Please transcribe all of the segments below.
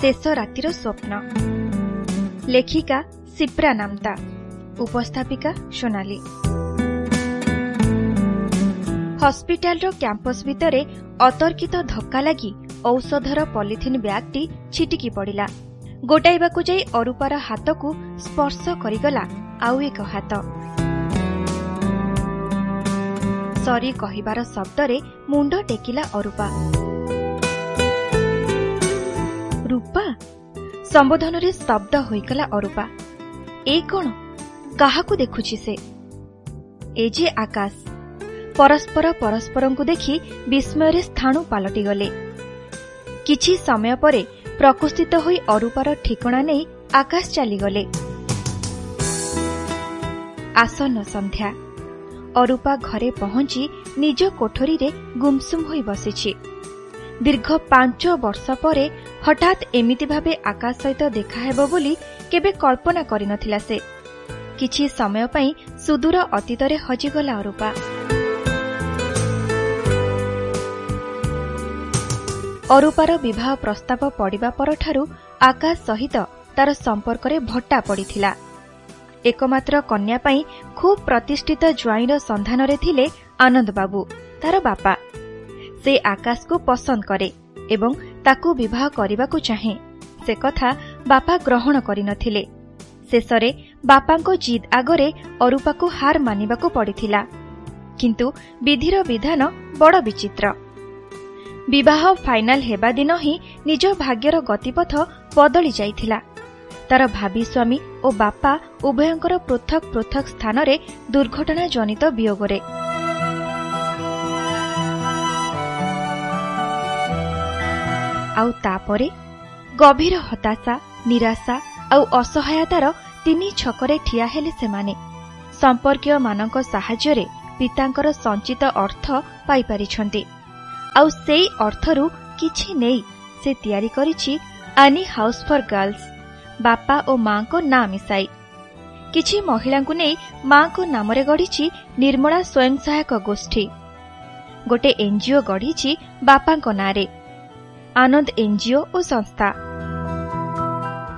ଶେଷ ରାତିର ସ୍ୱପ୍ନ ଲେଖିକା ସିପ୍ରା ନାମ୍ତା ଉପସ୍ଥାପିକା ସୋନାଲି ହସ୍ପିଟାଲର କ୍ୟାମ୍ପସ୍ ଭିତରେ ଅତର୍କିତ ଧକ୍କା ଲାଗି ଔଷଧର ପଲିଥିନ୍ ବ୍ୟାଗ୍ଟି ଛିଟିକି ପଡ଼ିଲା ଗୋଟାଇବାକୁ ଯାଇ ଅରୁପାର ହାତକୁ ସ୍ପର୍ଶ କରିଗଲା ଆଉ ଏକ ହାତ ସରି କହିବାର ଶବ୍ଦରେ ମୁଣ୍ଡ ଟେକିଲା ଅରୁପା ରୂପା। ସମ୍ବୋଧନରେ ଶବ୍ଦ ହୋଇଗଲା ଅରୁପା। ଏ କଣ? କାହାକୁ ଦେଖୁଛି ସେ? ଏ ଯେ ଆକାଶ। ପରସ୍ପର ପରସ୍ପରଙ୍କୁ ଦେଖି ବିସ୍ମୟରେ ସ୍ଥାଣୁ ପାଲଟିଗଲେ। କିଛି ସମୟ ପରେ ପ୍ରକୃଷ୍ଠିତ ହୋଇ ଅରୁପାର ଠିକଣା ନେଇ ଆକାଶ ଚାଲିଗଲେ। ଆସନ୍ନ ସନ୍ଧ୍ୟା। ଅରୁପା ଘରେ ପହଞ୍ଚି ନିଜ କୋଠରୀରେ ଗୁମସୁମ ହୋଇ ବସିଛି। ଦୀର୍ଘ ପାଞ୍ଚ ବର୍ଷ ପରେ ହଠାତ୍ ଏମିତି ଭାବେ ଆକାଶ ସହିତ ଦେଖାହେବ ବୋଲି କେବେ କଳ୍ପନା କରିନଥିଲା ସେ। କିଛି ସମୟ ପାଇଁ ସୁଦୂର ଅତୀତରେ ହଜିଗଲା ଅରୁପା। ଅରୁପାର ବିବାହ ପ୍ରସ୍ତାବ ପଡ଼ିବା ପରଠାରୁ ଆକାଶ ସହିତ ତାର ସମ୍ପର୍କରେ ଭଟ୍ଟା ପଡ଼ିଥିଲା। ଏକମାତ୍ର କନ୍ୟା ପାଇଁ ଖୁବ୍ ପ୍ରତିଷ୍ଠିତ ଜ୍ୱାଇଁର ସନ୍ଧାନରେ ଥିଲେ ଆନନ୍ଦବାବୁ ତାର ବାପା। ସେ ଆକାଶକୁ ପସନ୍ଦ କରେ ଏବଂ ତାକୁ ବିବାହ କରିବାକୁ ଚାହେଁ। ସେ କଥା ବାପା ଗ୍ରହଣ କରିନଥିଲେ ଶେଷରେ ବାପାଙ୍କ ଜିଦ୍ ଆଗରେ ଅରୁପାକୁ ହାର ମାନିବାକୁ ପଡ଼ିଥିଲା। କିନ୍ତୁ ବିଧିର ବିଧାନ ବଡ଼ ବିଚିତ୍ର। ବିବାହ ଫାଇନାଲ ହେବା ଦିନ ହିଁ ନିଜ ଭାଗ୍ୟର ଗତିପଥ ବଦଳି ଯାଇଥିଲା। ତାର ଭାବି ସ୍ୱାମୀ ଓ ବାପା ଉଭୟଙ୍କର ପୃଥକ ପୃଥକ ସ୍ଥାନରେ ଦୁର୍ଘଟଣା ଜନିତ ବିୟୋଗରେ ଆଉ ତାପରେ ଗଭୀର ହତାଶା ନିରାଶା ଆଉ ଅସହାୟତାର ତିନି ଛକରେ ଠିଆ ହେଲେ ସେମାନେ। ସମ୍ପର୍କୀୟମାନଙ୍କ ସାହାଯ୍ୟରେ ପିତାଙ୍କର ସଞ୍ଚିତ ଅର୍ଥ ପାଇପାରିଛନ୍ତି। ଆଉ ସେଇ ଅର୍ଥରୁ କିଛି ନେଇ ସେ ତିଆରି କରିଛି ଆନି ହାଉସ୍ ଫର୍ ଗର୍ଲସ ବାପା ଓ ମାଙ୍କ ନାଁ ମିଶାଇ। କିଛି ମହିଳାଙ୍କୁ ନେଇ ମାଙ୍କ ନାମରେ ଗଢ଼ିଛି ନିର୍ମଳା ସ୍ୱୟଂ ସହାୟକ ଗୋଷ୍ଠୀ। ଗୋଟେ ଏନ୍ଜିଓ ଗଢ଼ିଛି ବାପାଙ୍କ ନାଁରେ। ଆନନ୍ଦ ଏନ୍ଜିଓ ଓ ସଂସ୍ଥା।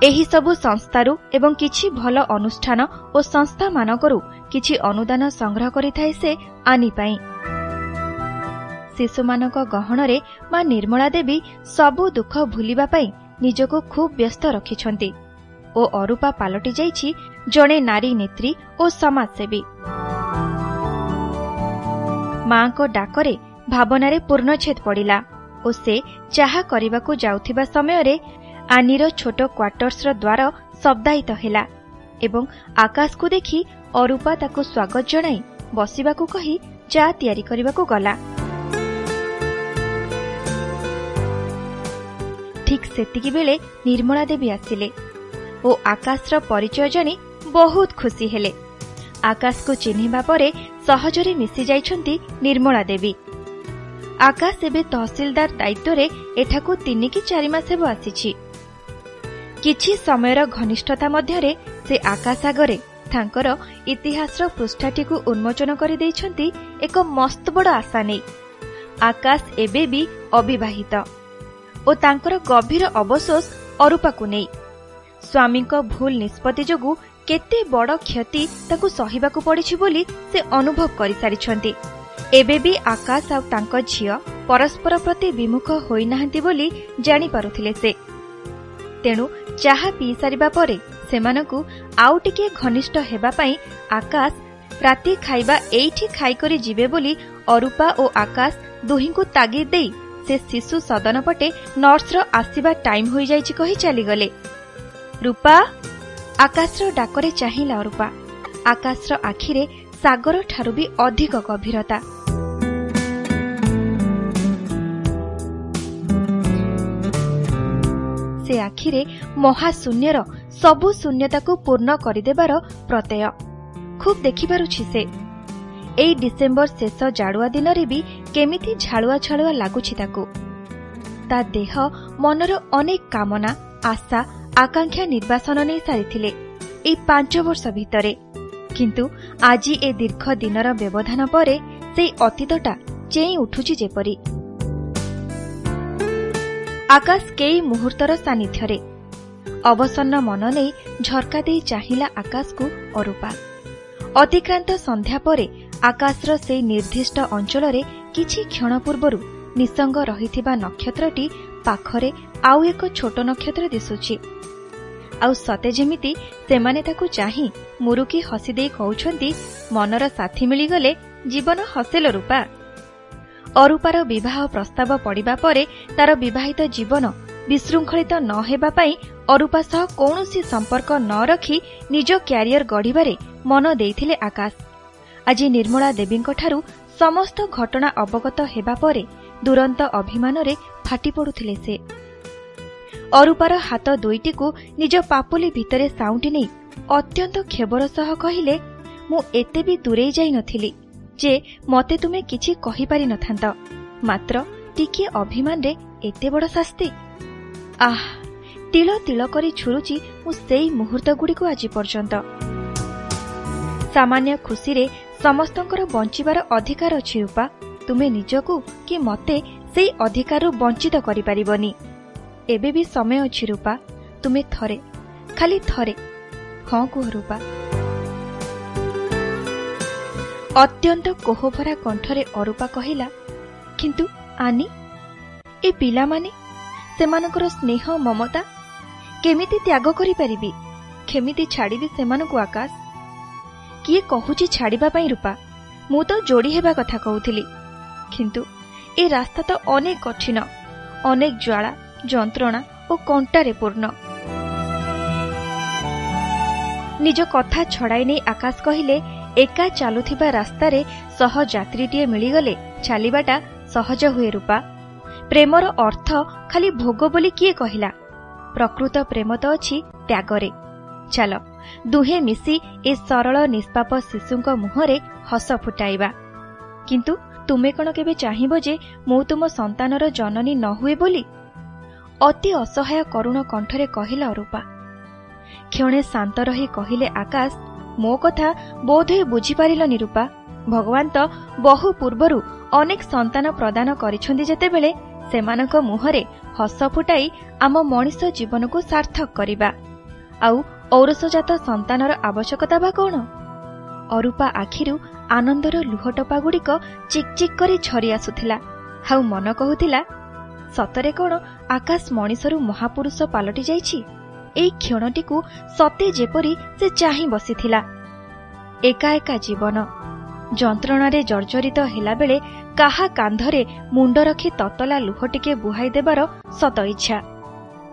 ଏହିସବୁ ସଂସ୍ଥାରୁ ଏବଂ କିଛି ଭଲ ଅନୁଷ୍ଠାନ ଓ ସଂସ୍ଥାମାନଙ୍କରୁ କିଛି ଅନୁଦାନ ସଂଗ୍ରହ କରିଥାଏ ସେ ଆନି ପାଇଁ। ଶିଶୁମାନଙ୍କ ଗହଣରେ ମା ନିର୍ମଳା ଦେବୀ ସବୁ ଦୁଃଖ ଭୁଲିବା ପାଇଁ ନିଜକୁ ଖୁବ୍ ବ୍ୟସ୍ତ ରଖିଛନ୍ତି ଓ ଅରୁପା ପାଲଟି ଯାଇଛି ଜଣେ ନାରୀ ନେତ୍ରୀ ଓ ସମାଜସେବୀ। ମାଙ୍କ ଡାକରେ ଭାବନାରେ ପୂର୍ଣ୍ଣଚ୍ଛେଦ ପଡ଼ିଲା। ଓ ସେ ଚାହା କରିବାକୁ ଯାଉଥିବା ସମୟରେ ଆନିର ଛୋଟ କ୍ୱାର୍ଟର୍ସର ଦ୍ୱାର ଶବ୍ଦାୟିତ ହେଲା ଏବଂ ଆକାଶକୁ ଦେଖି ଅରୁପା ତାକୁ ସ୍ୱାଗତ ଜଣାଇ ବସିବାକୁ କହି ଚା ତିଆରି କରିବାକୁ ଗଲା। ଠିକ୍ ସେତିକିବେଳେ ନିର୍ମଳା ଦେବୀ ଆସିଲେ ଓ ଆକାଶର ପରିଚୟ ଜାଣି ବହୁତ ଖୁସି ହେଲେ। ଆକାଶକୁ ଚିହ୍ନିବା ପରେ ସହଜରେ ମିଶି ଯାଇଛନ୍ତି ନିର୍ମଳା ଦେବୀ। ଆକାଶ ଏବେ ତହସିଲଦାର ଦାୟିତ୍ୱରେ ଏଠାକୁ ତିନି କି ଚାରି ମାସ ହେବ ଆସିଛି। କିଛି ସମୟର ଘନିଷ୍ଠତା ମଧ୍ୟରେ ସେ ଆକାଶ ଆଗରେ ତାଙ୍କର ଇତିହାସର ପୃଷ୍ଠାଟିକୁ ଉନ୍ମୋଚନ କରିଦେଇଛନ୍ତି ଏକ ମସ୍ତ ବଡ଼ ଆଶା ନେଇ ଆକାଶ ଏବେ ବି ଅବିବାହିତ ଓ ତାଙ୍କର ଗଭୀର ଅବଶୋଷ ଅରୁପାକୁ ନେଇ। ସ୍ୱାମୀଙ୍କ ଭୁଲ ନିଷ୍ପତ୍ତି ଯୋଗୁଁ କେତେ ବଡ଼ କ୍ଷତି ତାକୁ ସହିବାକୁ ପଡ଼ିଛି ବୋଲି ସେ ଅନୁଭବ କରିସାରିଛନ୍ତି। ଏବେ ବି ଆକାଶ ଆଉ ତାଙ୍କ ଝିଅ ପରସ୍ପର ପ୍ରତି ବିମୁଖ ହୋଇନାହାନ୍ତି ବୋଲି ଜାଣିପାରୁଥିଲେ ସେ। ତେଣୁ ଚାହା ପିଇସାରିବା ପରେ ସେମାନଙ୍କୁ ଆଉ ଟିକିଏ ଘନିଷ୍ଠ ହେବା ପାଇଁ ଆକାଶ ରାତି ଖାଇବା ଏଇଠି ଖାଇକରି ଯିବେ ବୋଲି ଅରୁପା ଓ ଆକାଶ ଦୁହିଁଙ୍କୁ ତାଗିଦ ଦେଇ ସେ ଶିଶୁ ସଦନ ପଟେ ନର୍ସର ଆସିବା ଟାଇମ୍ ହୋଇଯାଇଛି କହି ଚାଲିଗଲେ। ରୂପା ଆକାଶର ଡାକରେ ଚାହିଁଲା ରୂପା ଆକାଶର ଆଖିରେ ସାଗରଠାରୁ ବି ଅଧିକ ଗଭୀରତା। ସେ ଆଖିରେ ମହାଶୂନ୍ୟର ସବୁ ଶୂନ୍ୟତାକୁ ପୂର୍ଣ୍ଣ କରିଦେବାର ପ୍ରତ୍ୟୟ। ଖୁବ୍ ଦେଖିପାରୁଛି ସେ। ଏଇ ଡିସେମ୍ବର ଶେଷ ଜାଡୁଆ ଦିନରେ ବି କେମିତି ଝାଳୁଆ ଝାଳୁଆ ଲାଗୁଛି ତାକୁ। ତା ଦେହ ମନର ଅନେକ କାମନା ଆଶା ଆକାଂକ୍ଷା ନିର୍ବାସନ ନେଇ ସାରିଥିଲେ ଏଇ ପାଞ୍ଚ ବର୍ଷ ଭିତରେ। କିନ୍ତୁ ଆଜି ଏ ଦୀର୍ଘ ଦିନର ବ୍ୟବଧାନ ପରେ ସେଇ ଅତୀତଟା ଚେଇଁ ଉଠୁଛି ଯେପରି। ଆକାଶ କେଇ ମୁହୂର୍ତ୍ତର ସାନ୍ନିଧ୍ୟରେ। ଅବସନ୍ନ ମନ ନେଇ ଝର୍କା ଦେଇ ଚାହିଁଲା ଆକାଶକୁ ଅରୂପା। ଅତିକ୍ରାନ୍ତ ସନ୍ଧ୍ୟା ପରେ ଆକାଶର ସେହି ନିର୍ଦ୍ଦିଷ୍ଟ ଅଞ୍ଚଳରେ କିଛି କ୍ଷଣ ପୂର୍ବରୁ ନିସଙ୍ଗ ରହିଥିବା ନକ୍ଷତ୍ରଟି ପାଖରେ ଆଉ ଏକ ଛୋଟ ନକ୍ଷତ୍ର ଦିଶୁଛି। ଆଉ ସତେ ଯେମିତି ସେମାନେ ତାକୁ ଚାହିଁ ମୁରୁକି ହସିଦେଇ କହୁଛନ୍ତି ମନର ସାଥୀ ମିଳିଗଲେ ଜୀବନ ହସେଲ ରୂପା। ଅରୂପାର ବିବାହ ପ୍ରସ୍ତାବ ପଡ଼ିବା ପରେ ତାର ବିବାହିତ ଜୀବନ ବିଶୃଙ୍ଖଳିତ ନ ହେବା ପାଇଁ ଅରୂପା ସହ କୌଣସି ସମ୍ପର୍କ ନ ରଖି ନିଜ କ୍ୟାରିୟର ଗଢ଼ିବାରେ ମନ ଦେଇଥିଲେ ଆକାଶ। ଆଜି ନିର୍ମଳା ଦେବୀଙ୍କଠାରୁ ସମସ୍ତ ଘଟଣା ଅବଗତ ହେବା ପରେ ଦୁରନ୍ତ ଅଭିମାନରେ ଫାଟି ପଡ଼ୁଥିଲେ ସେ। ଅରୂପାର ହାତ ଦୁଇଟିକୁ ନିଜ ପାପୁଲି ଭିତରେ ସାଉଁଟି ନେଇ ଅତ୍ୟନ୍ତ କ୍ଷୋଭର ସହ କହିଲେ ମୁଁ ଏତେ ବି ଦୂରେଇ ଯାଇନଥିଲି ଯେ ମତେ ତୁମେ କିଛି କହିପାରିନଥାନ୍ତ ମାତ୍ର ଟିକିଏ ଅଭିମାନରେ ଏତେ ବଡ଼ ଶାସ୍ତି? ଆହ ତିଳ ତିଳ କରି ଛୁରୁଛି ମୁଁ ସେଇ ମୁହୂର୍ତ୍ତଗୁଡ଼ିକୁ ଆଜି ପର୍ଯ୍ୟନ୍ତ। ସାମାନ୍ୟ ଖୁସିରେ ସମସ୍ତଙ୍କର ବଞ୍ଚିବାର ଅଧିକାର ଅଛି ରୂପା ତୁମେ ନିଜକୁ କି ମତେ ସେଇ ଅଧିକାରରୁ ବଞ୍ଚିତ କରିପାରିବନି। ଏବେ ବି ସମୟ ଅଛି ରୂପା ତୁମେ ଥରେ ଖାଲି ଥରେ। ହଁ କୁହ ରୂପା। ଅତ୍ୟନ୍ତ କୋହଭରା କଣ୍ଠରେ ଅରୂପା କହିଲା କିନ୍ତୁ ଆନି ଏ ପିଲାମାନେ ସେମାନଙ୍କର ସ୍ନେହ ମମତା କେମିତି ତ୍ୟାଗ କରିପାରିବି? କେମିତି ଛାଡ଼ିବି ସେମାନଙ୍କୁ ଆକାଶ? କିଏ କହୁଛି ଛାଡ଼ିବା ପାଇଁ ରୂପା? ମୁଁ ତ ଯୋଡ଼ି ହେବା କଥା କହୁଥିଲି। କିନ୍ତୁ ଏ ରାସ୍ତା ତ ଅନେକ କଠିନ ଅନେକ ଜ୍ୱାଳା ଯନ୍ତ୍ରଣା ଓ କଣ୍ଟାରେ ପୂର୍ଣ୍ଣ। ନିଜ କଥା ଛଡ଼ାଇ ନେଇ ଆକାଶ କହିଲେ ଏକା ଚାଲୁଥିବା ରାସ୍ତାରେ ସହ ଯାତ୍ରୀଟିଏ ମିଳିଗଲେ ଚାଲିବାଟା ସହଜ ହୁଏ ରୂପା। ପ୍ରେମର ଅର୍ଥ ଖାଲି ଭୋଗ ବୋଲି କିଏ କହିଲା? ପ୍ରକୃତ ପ୍ରେମ ତ ଅଛି ତ୍ୟାଗରେ। ଚାଲ ଦୁହେଁ ମିଶି ଏ ସରଳ ନିଷ୍ପାପ ଶିଶୁଙ୍କ ମୁହଁରେ ହସ ଫୁଟାଇବା। କିନ୍ତୁ ତୁମେ କ'ଣ କେବେ ଚାହିଁବ ଯେ ମୁଁ ତୁମ ସନ୍ତାନର ଜନନୀ ନ ହୁଏ ବୋଲି? ଅତି ଅସହାୟ କରୁଣ କଣ୍ଠରେ କହିଲା ଅରୂପା। କ୍ଷଣେ ଶାନ୍ତ ରହି କହିଲେ ଆକାଶ ମୋ କଥା ବୋଧହୁଏ ବୁଝିପାରିଲନି ରୂପା ଭଗବାନ ତ ବହୁ ପୂର୍ବରୁ ଅନେକ ସନ୍ତାନ ପ୍ରଦାନ କରିଛନ୍ତି ଯେତେବେଳେ ସେମାନଙ୍କ ମୁହଁରେ ହସ ଫୁଟାଇ ଆମ ମଣିଷ ଜୀବନକୁ ସାର୍ଥକ କରିବା। ଆଉ ଔରସଜାତ ସନ୍ତାନର ଆବଶ୍ୟକତା ବା କ'ଣ? ଅରୂପା ଆଖିରୁ ଆନନ୍ଦର ଲୁହଟପାଗୁଡ଼ିକ ଚିକ୍ ଚିକ୍ କରି ଝରି ଆସୁଥିଲା। ଆଉ ମନ କହୁଥିଲା ସତରେ କ'ଣ ଆକାଶ ମଣିଷରୁ ମହାପୁରୁଷ ପାଲଟି ଯାଇଛି ଏଇ କ୍ଷଣଟିକୁ ସତେ ଯେପରି ସେ ଚାହିଁ ବସିଥିଲା। ଏକା ଏକା ଜୀବନ। ଯନ୍ତ୍ରଣାରେ ଜର୍ଜରିତ ହେଲାବେଳେ କାହା କାନ୍ଧରେ ମୁଣ୍ଡ ରଖି ତତଲା ଲୁହ ଟିକେ ବୁହାଇ ଦେବାର ସତ ଇଚ୍ଛା।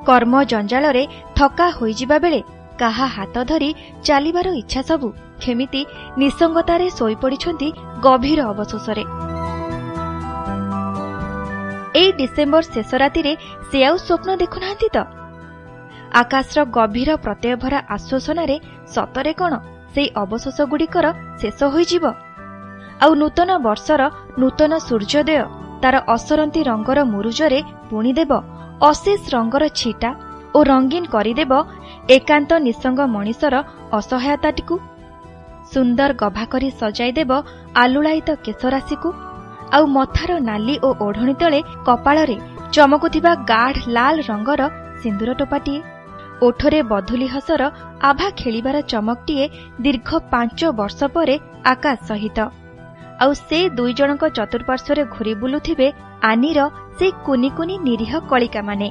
କର୍ମ ଜଞ୍ଜାଳରେ ଥକା ହୋଇଯିବା ବେଳେ କାହା ହାତ ଧରି ଚାଲିବାର ଇଚ୍ଛା ସବୁ କେମିତି ନିସଙ୍ଗତାରେ ଶୋଇପଡ଼ିଛନ୍ତି ଗଭୀର ଅବଶୋଷରେ। ଏଇ ଡିସେମ୍ବର ଶେଷ ରାତିରେ ସେ ଆଉ ସ୍ୱପ୍ନ ଦେଖୁନାହାନ୍ତି ତ? ଆକାଶର ଗଭୀର ପ୍ରତ୍ୟୟଭରା ଆଶ୍ୱାସନାରେ ସତରେ କ'ଣ ସେହି ଅବଶୋଷଗୁଡ଼ିକର ଶେଷ ହୋଇଯିବ? ଆଉ ନୂତନ ବର୍ଷର ନୂତନ ସୂର୍ଯ୍ୟୋଦୟ ତାର ଅସରନ୍ତି ରଙ୍ଗର ମୁରୁଜରେ ବୁଣିଦେବ ଅଶେଷ ରଙ୍ଗର ଛିଟା ଓ ରଙ୍ଗୀନ କରିଦେବ ଏକାନ୍ତ ନିସଙ୍ଗ ମଣିଷର ଅସହାୟତାଟିକୁ। ସୁନ୍ଦର ଗଭା କରି ସଜାଇଦେବ ଆଲୁଳାୟିତ କେଶରାଶିକୁ ଆଉ ମଥାର ନାଲି ଓ ଓଢ଼ଣୀ ତଳେ କପାଳରେ ଚମକୁଥିବା ଗାଢ଼ ଲାଲ ରଙ୍ଗର ସିନ୍ଦୁର ଟୋପାଟିଏ। ଓଠରେ ବଧୁଲି ହସର ଆଭା ଖେଳିବାର ଚମକଟିଏ ଦୀର୍ଘ ପାଞ୍ଚ ବର୍ଷ ପରେ ଆକାଶ ସହିତ। ଆଉ ସେ ଦୁଇଜଣଙ୍କ ଚତୁଃପାର୍ଶ୍ୱରେ ଘୁରି ବୁଲୁଥିବେ ଆନିର ସେ କୁନି କୁନି ନିରୀହ କଳିକାମାନେ।